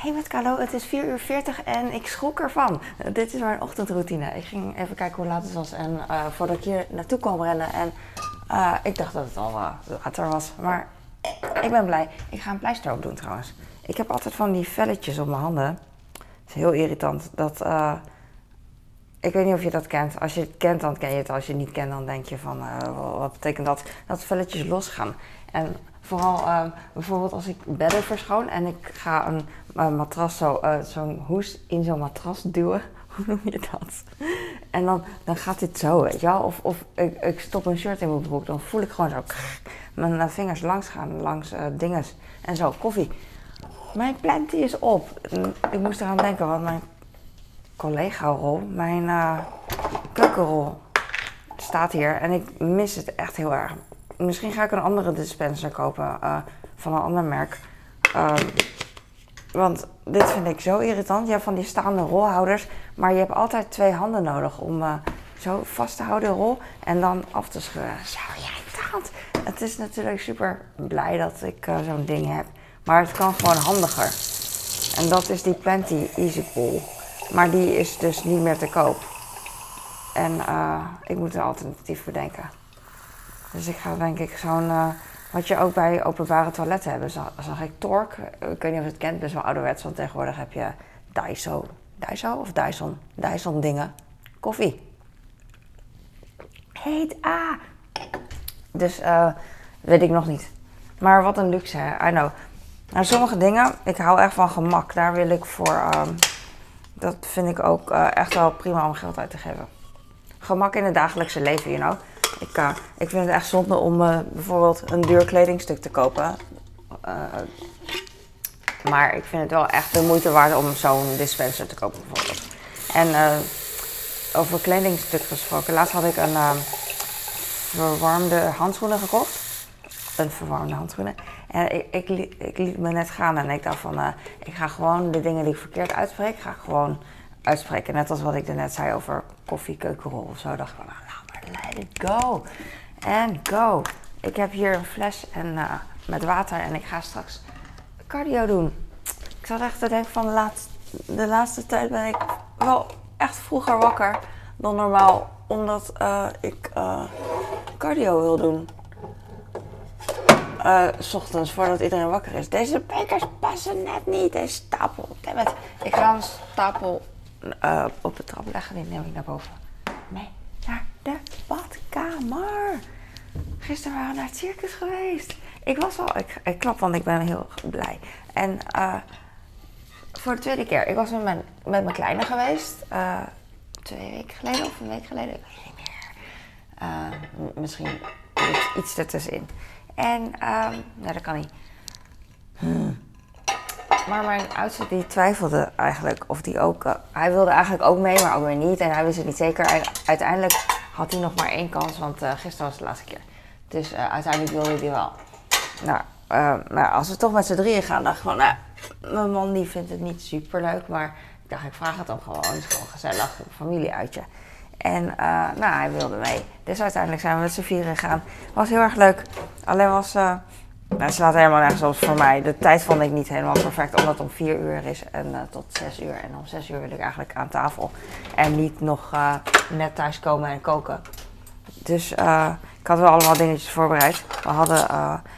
hey, met Carlo, het is 4 uur 40 en ik schrok ervan. dit is mijn ochtendroutine. Ik ging even kijken hoe laat het was en uh, voordat ik hier naartoe kwam rennen. En uh, ik dacht dat het al later was, maar ik ben blij. Ik ga een pleister op doen trouwens. Ik heb altijd van die velletjes op mijn handen. Het is heel irritant. Dat, ik weet niet of je dat kent. Als je het kent, dan ken je het. Als je het niet kent, dan denk je van, wat betekent dat? Dat velletjes losgaan. En Vooral uh, bijvoorbeeld als ik bedden verschoon en ik ga een, matras zo, uh, zo'n hoes in zo'n matras duwen. Hoe noem je dat? En dan, dan gaat dit zo, weet je wel. Of, of ik, ik stop een shirt in mijn broek, dan voel ik gewoon zo mijn vingers langs gaan, langs uh, dinges. En zo, koffie. Mijn plenty is op. Ik moest eraan denken, want mijn collega-rol, mijn uh, keukenrol, staat hier. En ik mis het echt heel erg misschien ga ik een andere dispenser kopen uh, van een ander merk. Uh, want dit vind ik zo irritant. Je hebt van die staande rolhouders, maar je hebt altijd twee handen nodig om uh, zo vast te houden de rol en dan af te scheuren. Zo irritant. Het is natuurlijk super blij dat ik zo'n ding heb, maar het kan gewoon handiger. En dat is die Plenty Easy Pull. Maar die is dus niet meer te koop. En ik moet een alternatief bedenken. Dus ik ga denk ik zo'n, uh, wat je ook bij openbare toiletten hebt, zag, zag ik Tork. Ik weet niet of je het kent, best wel ouderwets, want tegenwoordig heb je Daiso. Daiso of Dyson? Dyson dingen. Koffie. Heet A. Dus uh, weet ik nog niet. Maar wat een luxe, hè? I know. Nou, sommige dingen, ik hou echt van gemak. Daar wil ik voor, um, dat vind ik ook uh, echt wel prima om geld uit te geven. Gemak in het dagelijkse leven, you know. Ik, uh, ik vind het echt zonde om uh, bijvoorbeeld een duur kledingstuk te kopen. Uh, maar ik vind het wel echt de moeite waard om zo'n dispenser te kopen bijvoorbeeld. En over kledingstuk gesproken. Laatst had ik een verwarmde handschoenen gekocht. Een verwarmde handschoenen. En ik, ik, ik, liet me net gaan en ik dacht van... ik ga gewoon de dingen die ik verkeerd uitspreek... ga gewoon uitspreken. Net als wat ik net zei over koffie, keukenrol of zo. dacht ik van, nou, let it go. En go. Ik heb hier een fles en, uh, met water en ik ga straks cardio doen. Ik zat echt te denken van de laatste, de laatste tijd ben ik wel echt vroeger wakker dan normaal. Omdat uh, ik uh, cardio wil doen. Uh, s ochtends voordat iedereen wakker is. Deze bekers passen net niet. Deze stapel. Dammit. Ik ga een stapel op de trap leggen. Die neem ik naar boven. Nee badkamer. Gisteren waren we naar het circus geweest. Ik was al, ik, ik klap, want ik ben heel blij. En uh, voor de tweede keer, ik was met mijn, met mijn kleine geweest. Uh, twee weken geleden of een week geleden, ik weet niet meer. Uh, misschien iets ertussenin. En, um, nou dat kan niet. Hmm. Maar mijn oudste die twijfelde eigenlijk of die ook... Hij wilde eigenlijk ook mee, maar ook weer niet. En hij wist het niet zeker. uiteindelijk had hij nog maar één kans, want uh, gisteren was de laatste keer. Dus uh, uiteindelijk wilde hij wel. Nou, maar als we toch met z'n drieën gaan, dacht ik van... Nou, mijn man die vindt het niet super leuk, maar ik dacht ik vraag het hem gewoon. Het is gewoon gezellig, een familieuitje. En nou, hij wilde mee. Dus uiteindelijk zijn we met z'n vieren gegaan. Was heel erg leuk. Alleen was nou, ze laat helemaal nergens op voor mij. De tijd vond ik niet helemaal perfect, omdat het om vier uur is en uh, tot zes uur. En om zes uur wil ik eigenlijk aan tafel. En niet nog uh, net thuis komen en koken. Dus uh, ik had wel allemaal dingetjes voorbereid. We hadden,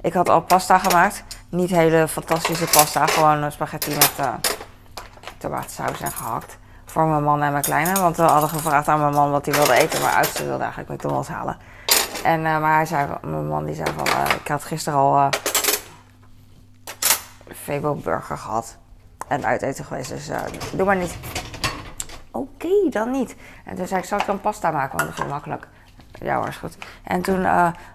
ik had al pasta gemaakt. Niet hele fantastische pasta, gewoon spaghetti met tomatensaus en gehakt. Voor mijn man en mijn kleine. Want we hadden gevraagd aan mijn man wat hij wilde eten. Maar oudste wilde eigenlijk McDonald's halen. En, uh, maar hij zei, mijn man die zei van, uh, ik had gisteren al uh, Febo burger gehad. En uit eten geweest, dus doe maar niet. Oké, dan niet. En toen zei ik, zal ik dan pasta maken, want dat is makkelijk. Ja hoor, is goed. En toen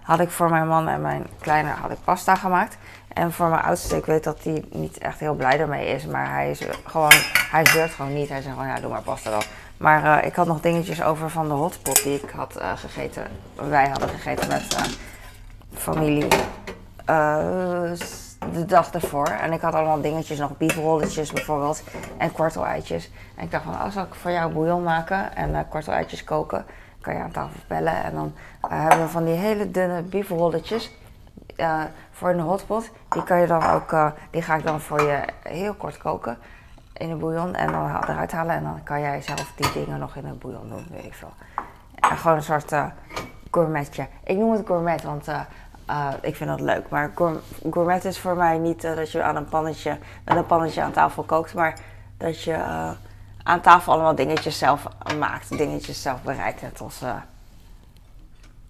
had ik voor mijn man en mijn kleine had ik pasta gemaakt. En voor mijn oudste, ik weet dat hij niet echt heel blij ermee is. Maar hij is gewoon, hij zeurt gewoon niet. Hij zegt gewoon, ja, doe maar pasta dan. Maar uh, ik had nog dingetjes over van de hotspot die ik had uh, gegeten. Wij hadden gegeten met uh, familie de dag ervoor. En ik had allemaal dingetjes, nog biefrolletjes bijvoorbeeld. En kwartel-eitjes. En ik dacht van, als oh, ik voor jou bouillon maken en kwartel-eitjes koken, kan je aan tafel bellen. En dan hebben we van die hele dunne biefrolletjes. Uh, voor een hotpot, die kan je dan ook, uh, die ga ik dan voor je heel kort koken in een bouillon en dan eruit halen en dan kan jij zelf die dingen nog in een bouillon doen, weet ik veel. Gewoon een soort uh, gourmetje. Ik noem het gourmet, want ik vind dat leuk. Maar gourmet is voor mij niet dat je aan een pannetje, met een pannetje aan tafel kookt, maar dat je aan tafel allemaal dingetjes zelf maakt, dingetjes zelf bereidt. Net als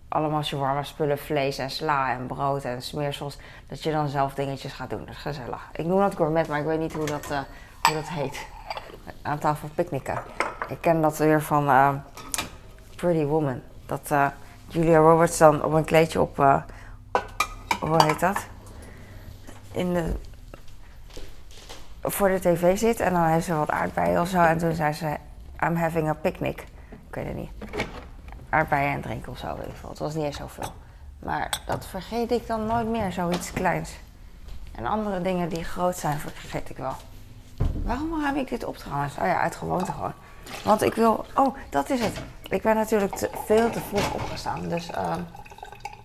allemaal warme spullen, vlees en sla en brood en smeersels, dat je dan zelf dingetjes gaat doen. Dat is gezellig. Ik noem dat gourmet, maar ik weet niet hoe dat, hoe dat heet. Aan tafel picknicken. Ik ken dat weer van uh, Pretty Woman. Dat uh, Julia Roberts dan op een kleedje op, hoe heet dat? In de, voor de tv zit en dan heeft ze wat aardbeien of zo. En toen zei ze, I'm having a picnic. Ik weet het niet aardbeien en drinken of zo. Veel. Het was niet eens zoveel. Maar dat vergeet ik dan nooit meer, zoiets kleins. En andere dingen die groot zijn, vergeet ik wel. Waarom heb ik dit op trouwens? Oh ja, uit gewoonte gewoon. Want ik wil. Oh, dat is het. Ik ben natuurlijk te, veel te vroeg opgestaan. Dus uh,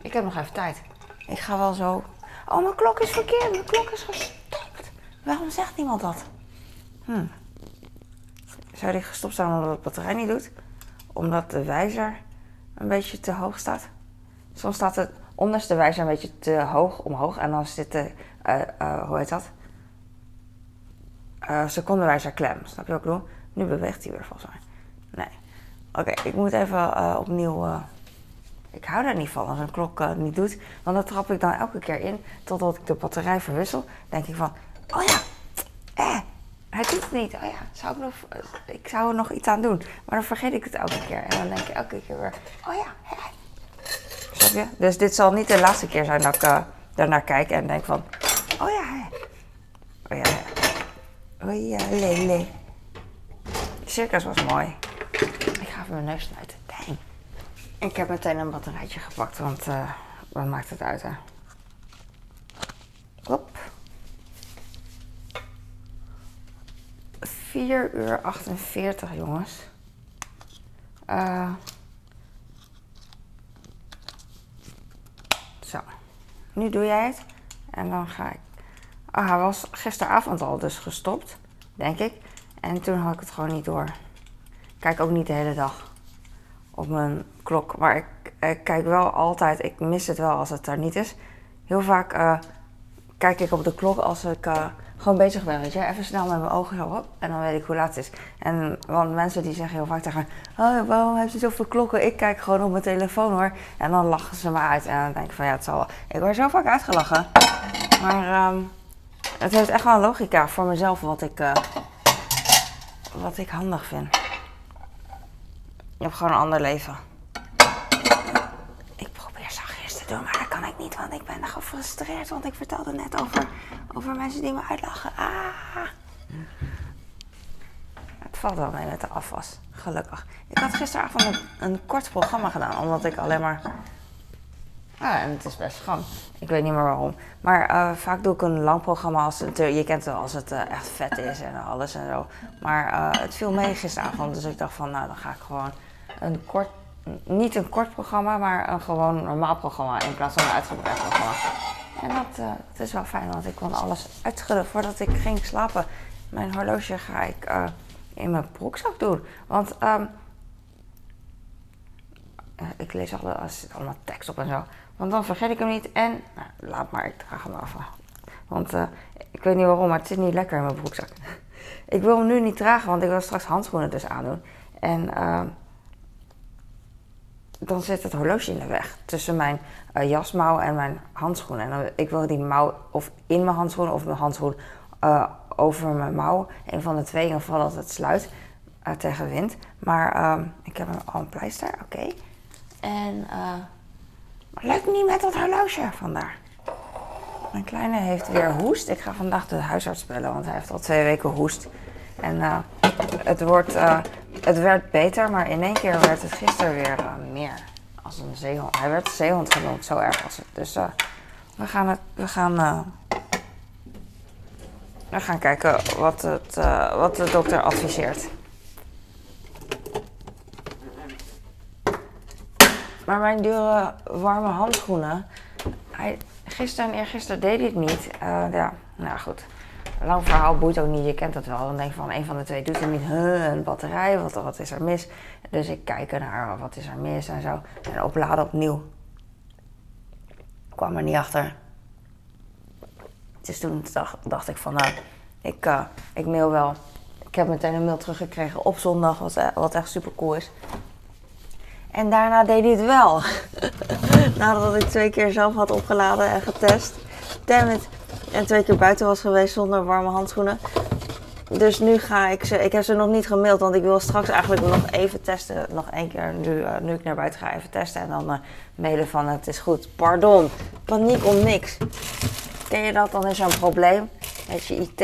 ik heb nog even tijd. Ik ga wel zo. Oh, mijn klok is verkeerd. Mijn klok is gestopt. Waarom zegt niemand dat? Hm. Zou die gestopt zijn omdat de batterij niet doet? Omdat de wijzer een beetje te hoog staat. Soms staat het onderste wijzer een beetje te hoog omhoog en dan zit de, uh, uh, hoe heet dat? Uh, secondewijzer klem. Snap je wat ik bedoel? Nu beweegt hij weer volgens mij. Nee. Oké, ik moet even opnieuw. ik hou daar niet van als een klok niet doet. Want dan trap ik dan elke keer in totdat ik de batterij verwissel. Denk ik van, oh ja, eh, hij doet het niet. Oh ja, zou ik, nog, ik zou er nog iets aan doen. Maar dan vergeet ik het elke keer. En dan denk ik elke keer weer, oh ja. Snap je? Dus dit zal niet de laatste keer zijn dat ik daarnaar kijk en denk van, oh ja. Oh ja. Oh ja, lele. Circus was mooi. Ik ga even mijn neus sluiten. Dang. Ik heb meteen een batterijtje gepakt, want uh, wat maakt het uit, hè? Hop. 4 uur 48, jongens. Uh, zo. Nu doe jij het. En dan ga ik. Ah, hij was gisteravond al dus gestopt, denk ik. En toen had ik het gewoon niet door. Ik kijk ook niet de hele dag op mijn klok. Maar ik, kijk wel altijd. Ik mis het wel als het er niet is. Heel vaak uh, kijk ik op de klok als ik. Uh, gewoon bezig ben, weet je. Even snel met mijn ogen zo en dan weet ik hoe laat het is. En want mensen die zeggen heel vaak tegen mij, oh, waarom heb je zoveel klokken? Ik kijk gewoon op mijn telefoon hoor. En dan lachen ze me uit en dan denk ik van ja, het zal wel. Ik word zo vaak uitgelachen. Maar um, het heeft echt wel een logica voor mezelf wat ik, uh, wat ik handig vind. Je hebt gewoon een ander leven. Ik probeer zachtjes te doen, maar dat kan ik niet, want ik ben gefrustreerd. Want ik vertelde net over over mensen die me uitlachen. Ah. Het valt wel mee met de afwas, gelukkig. Ik had gisteravond een, een kort programma gedaan, omdat ik alleen maar. Ja, en het is best schoon. Ik weet niet meer waarom. Maar uh, vaak doe ik een lang programma als je kent het als het uh, echt vet is en alles en zo. Maar uh, het viel mee dus ik dacht van, nou dan ga ik gewoon een kort, niet een kort programma, maar een gewoon normaal programma in plaats van een uitgebreid programma. En dat, is wel fijn, want ik kon alles uitschudden voordat ik ging slapen. Mijn horloge ga ik in mijn broekzak doen. Want um, ik lees al, er zit allemaal tekst op en zo. Want dan vergeet ik hem niet. En, nou, laat maar, ik draag hem af. Want uh, ik weet niet waarom, maar het zit niet lekker in mijn broekzak. ik wil hem nu niet dragen, want ik wil straks handschoenen dus aandoen. En uh, dan zit het horloge in de weg tussen mijn uh, jasmouw en mijn handschoen. En dan, ik wil die mouw of in mijn handschoen of mijn handschoen uh, over mijn mouw. Een van de twee, in ieder geval dat het sluit tegen wind. Maar ik heb al een pleister, oké. En maar lukt niet met dat horloge vandaar. Mijn kleine heeft weer hoest. Ik ga vandaag de huisarts bellen, want hij heeft al twee weken hoest. En het wordt het werd beter, maar in één keer werd het gisteren weer uh, meer. Als een zeehond. Hij werd zeehond genoemd, zo erg was het. Dus we gaan het. We gaan. We gaan kijken wat, het, wat de dokter adviseert. Maar mijn dure warme handschoenen. Hij gisteren en eergisteren deed hij het niet. Uh, ja, nou goed. Lang verhaal boeit ook niet, je kent dat wel. Dan denk je van een van de twee doet het niet. Huh, een batterij, wat, wat is er mis? Dus ik kijk naar wat is er mis en zo. En opladen opnieuw. Ik kwam er niet achter. Dus toen dacht, ik van nou, ik, uh, ik mail wel. Ik heb meteen een mail teruggekregen op zondag, wat, eh, wat echt super cool is. En daarna deed hij het wel. Nadat ik twee keer zelf had opgeladen en getest. Damn it. En twee keer buiten was geweest zonder warme handschoenen. Dus nu ga ik ze. Ik heb ze nog niet gemaild, want ik wil straks eigenlijk nog even testen. Nog één keer, nu, uh, nu ik naar buiten ga, even testen. En dan uh, mailen van het is goed. Pardon. Paniek om niks. Ken je dat? Dan is er een probleem met je IT.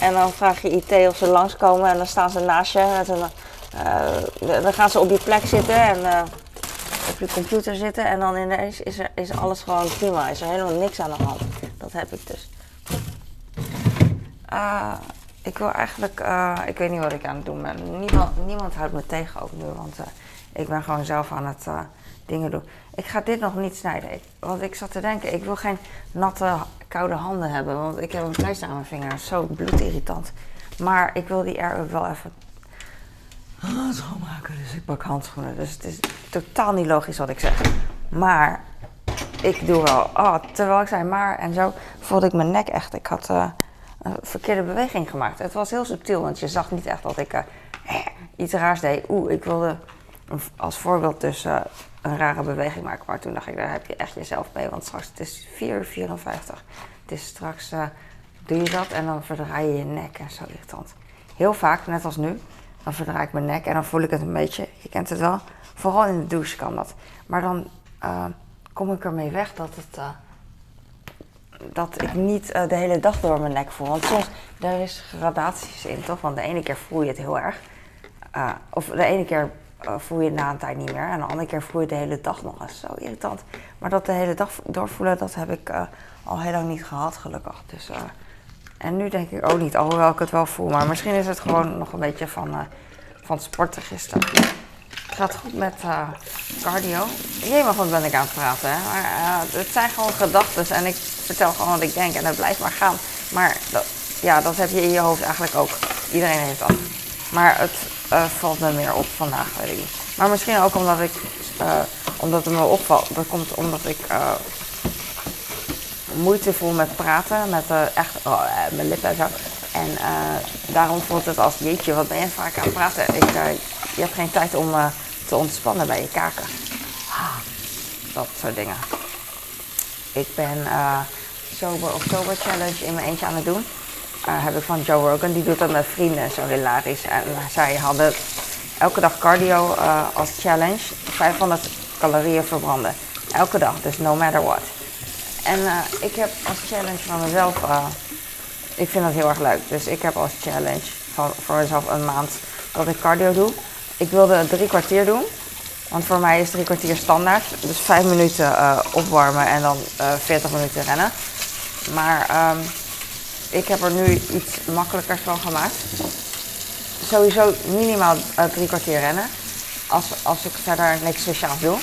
En dan vraag je IT of ze langskomen en dan staan ze naast je. Dan gaan ze op je plek zitten en op je computer zitten. En dan ineens is, er, is alles gewoon prima. Is er helemaal niks aan de hand. Dat heb ik dus. Uh, ik wil eigenlijk, ik weet niet wat ik aan het doen ben. Niemand, niemand houdt me tegen ook nu, want ik ben gewoon zelf aan het dingen doen. Ik ga dit nog niet snijden, want ik zat te denken, ik wil geen natte, koude handen hebben, want ik heb een pleister aan mijn vinger. Zo bloedirritant. Maar ik wil die er wel even schoonmaken, dus ik pak handschoenen. Dus het is totaal niet logisch wat ik zeg. Maar ik doe wel, oh, terwijl ik zei maar en zo, voelde ik mijn nek echt. Ik had uh, een verkeerde beweging gemaakt. Het was heel subtiel, want je zag niet echt dat ik uh, iets raars deed. Oeh, ik wilde als voorbeeld dus een rare beweging maken. Maar toen dacht ik, daar heb je echt jezelf mee. Want straks, het is 4 uur 54. Het is straks, doe je dat en dan verdraai je je nek en zo irritant. Heel vaak, net als nu, dan verdraai ik mijn nek en dan voel ik het een beetje. Je kent het wel. Vooral in de douche kan dat. Maar dan kom ik ermee weg dat, het, uh, dat ik niet uh, de hele dag door mijn nek voel. Want soms, er is gradaties in, toch? Want de ene keer voel je het heel erg. Of de ene keer voel je het na een tijd niet meer. En de andere keer voel je het de hele dag nog eens. Zo irritant. Maar dat de hele dag doorvoelen, dat heb ik al heel lang niet gehad, gelukkig. Dus, en nu denk ik ook niet, alhoewel ik het wel voel. Maar misschien is het gewoon nog een beetje van, van het sporten gisteren gaat goed met uh, cardio. Jemig, wat ben ik aan het praten. Hè? Maar uh, het zijn gewoon gedachten en ik vertel gewoon wat ik denk en dat blijft maar gaan. Maar dat, ja, dat heb je in je hoofd eigenlijk ook. Iedereen heeft dat. Maar het uh, valt me meer op vandaag, weet ik niet. Maar misschien ook omdat ik, omdat het me opvalt. Dat komt omdat ik moeite voel met praten, met echt oh, mijn lippen en zo. En daarom voelt het als jeetje, wat ben je vaak aan het praten? Ik, je hebt geen tijd om te ontspannen bij je kaken. Ah, dat soort dingen. Ik ben Sober Oktober Challenge in mijn eentje aan het doen. Heb ik van Joe Rogan, die doet dat met vrienden, zo hilarisch. En zij hadden elke dag cardio als challenge, 500 calorieën verbranden. Elke dag, dus no matter what. En ik heb als challenge van mezelf, ik vind dat heel erg leuk. Dus ik heb als challenge van, voor mezelf een maand dat ik cardio doe. Ik wilde drie kwartier doen. Want voor mij is drie kwartier standaard. Dus vijf minuten uh, opwarmen en dan eh, 40 minuten rennen. Maar um, ik heb er nu iets makkelijkers van gemaakt. Sowieso minimaal drie kwartier rennen. Als, als ik verder niks speciaals doe.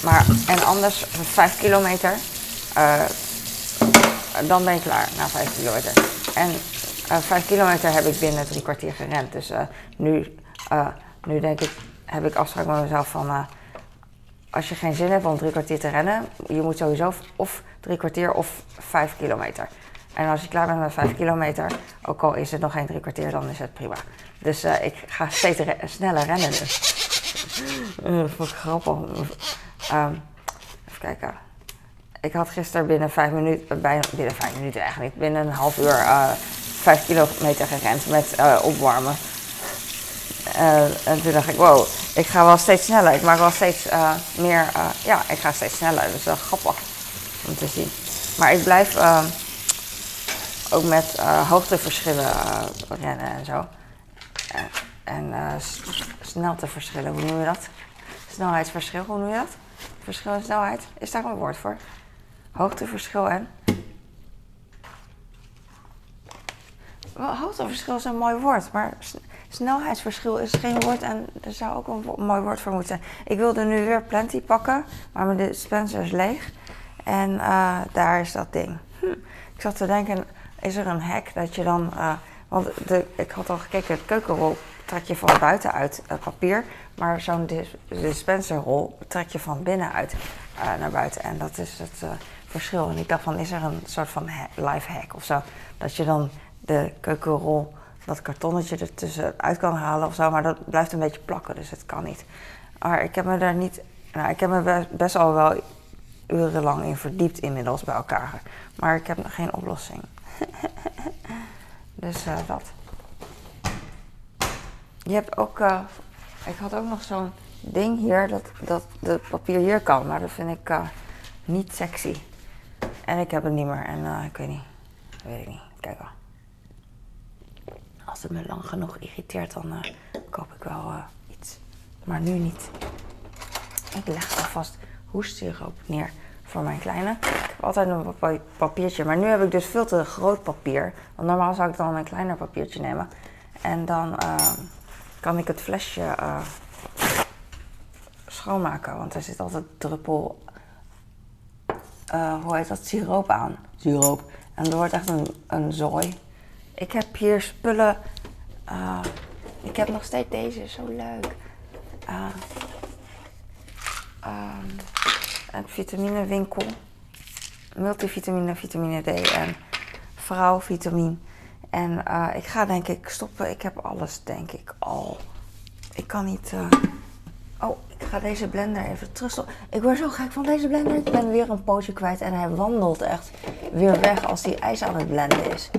Maar, en anders vijf kilometer. Dan ben ik klaar na vijf kilometer. En vijf kilometer heb ik binnen drie kwartier gerend. Dus nu nu denk ik, heb ik afspraak met mezelf van... Uh, als je geen zin hebt om drie kwartier te rennen... je moet sowieso of drie kwartier of vijf kilometer. En als je klaar bent met vijf kilometer... ook al is het nog geen drie kwartier, dan is het prima. Dus uh, ik ga steeds sneller rennen dus. uh, ik grappig. Um, even kijken. Ik had gisteren binnen vijf minuten... Bijna, binnen vijf minuten eigenlijk Binnen een half uur vijf kilometer gerend met opwarmen. Uh, en toen dacht ik, wow, ik ga wel steeds sneller. Ik maak wel steeds meer, ja, ik ga steeds sneller. Dat is grappig om te zien. Maar ik blijf ook met hoogteverschillen rennen en zo. en snelteverschillen, hoe noem je dat? Snelheidsverschil, hoe noem je dat? Verschil in snelheid, is daar een woord voor? Hoogteverschil en? Hoogteverschil is een mooi woord, maar snelheidsverschil is geen woord en er zou ook een mooi woord voor moeten zijn. Ik wilde nu weer Plenty pakken, maar mijn dispenser is leeg. En eh, daar is dat ding. Hm. Ik zat te denken, is er een hack dat je dan... eh, want de, ik had al gekeken, het keukenrol trek je van buiten uit het papier. Maar zo'n dis- dispenserrol trek je van binnenuit eh naar buiten. En dat is het eh, verschil. En ik dacht van, is er een soort van life hack of zo? Dat je dan de keukenrol, dat kartonnetje er tussenuit kan halen of zo. Maar dat blijft een beetje plakken, dus het kan niet. Maar ik heb me daar niet... Nou, ik heb me best, best al wel urenlang in verdiept inmiddels bij elkaar. Maar ik heb nog geen oplossing. dus eh, dat. Je hebt ook... eh, ik had ook nog zo'n ding hier dat, dat de papier hier kan. Maar dat vind ik eh, niet sexy. En ik heb het niet meer. En eh, ik weet niet. Weet ik niet. Kijk wel. Als het me lang genoeg irriteert, dan eh, koop ik wel eh, iets. Maar nu niet. Ik leg alvast hoestsiroop neer voor mijn kleine. Ik heb altijd een papiertje, maar nu heb ik dus veel te groot papier. Want normaal zou ik dan een kleiner papiertje nemen. En dan eh, kan ik het flesje schoonmaken. Want er zit altijd druppel, eh, hoe heet dat, siroop aan. Siroop. En er wordt echt een, een zooi. Ik heb hier spullen. eh, ik heb nog steeds deze, zo leuk. Eh, ehm, een vitaminewinkel. Multivitamine, vitamine D en vrouwvitamine. En ik ga denk ik stoppen. Ik heb alles denk ik al. Ik kan niet... Oh, ik ga deze blender even terug. Ik word zo gek van deze blender. Ik ben weer een pootje kwijt en hij wandelt echt weer weg als hij ijs aan het blenden is.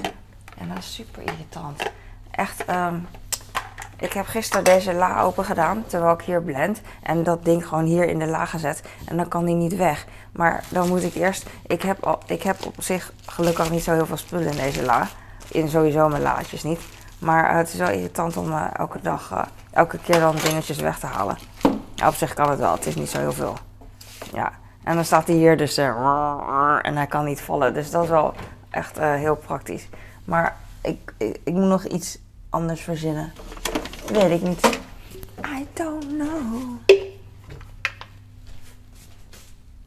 En dat is super irritant. Echt, ehm, ik heb gisteren deze la open gedaan terwijl ik hier blend. En dat ding gewoon hier in de la gezet. En dan kan die niet weg. Maar dan moet ik eerst. Ik heb, ik heb op zich gelukkig niet zo heel veel spullen in deze la. In sowieso mijn laadjes niet. Maar eh, het is wel irritant om eh, elke dag, eh, elke keer dan dingetjes weg te halen. Op zich kan het wel, het is niet zo heel veel. Ja, en dan staat hij hier dus eh, en hij kan niet vallen. Dus dat is wel echt eh, heel praktisch. Maar ik, ik, moet nog iets anders verzinnen. Weet ik niet. I don't know.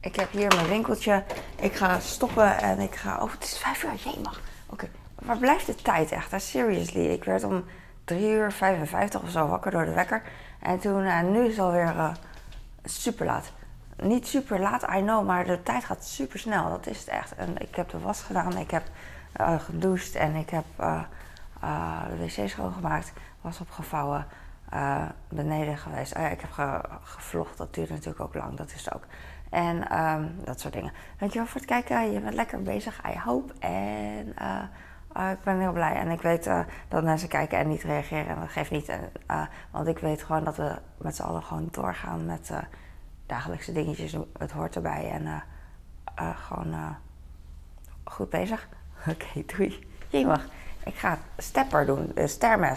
Ik heb hier mijn winkeltje. Ik ga stoppen en ik ga... Oh, het is vijf uur. Jee, mag. Oké. Waar blijft de tijd echt? hè? Seriously. Ik werd om 3 uur 55 of zo wakker door de wekker. En toen, eh, nu is het alweer eh, super laat. Niet super laat, I know, maar de tijd gaat super snel. Dat is het echt. En ik heb de was gedaan, ik heb eh, gedoucht en ik heb de wc schoongemaakt, was opgevouwen, beneden geweest. Oh ik heb ge- gevlogd, dat duurt natuurlijk ook lang, dat is het ook. En ehm, dat soort dingen. Dankjewel voor het kijken, je bent lekker bezig, I hope. En eh, eh, ik ben heel blij en ik weet eh, dat mensen kijken en niet reageren. En dat geeft niet, En, eh, want ik weet gewoon dat we met z'n allen gewoon doorgaan met eh, dagelijkse dingetjes. Het hoort erbij en eh, eh, gewoon eh, goed bezig. Oké, doei. Jemig, ik ga stepper doen, Stairmaster.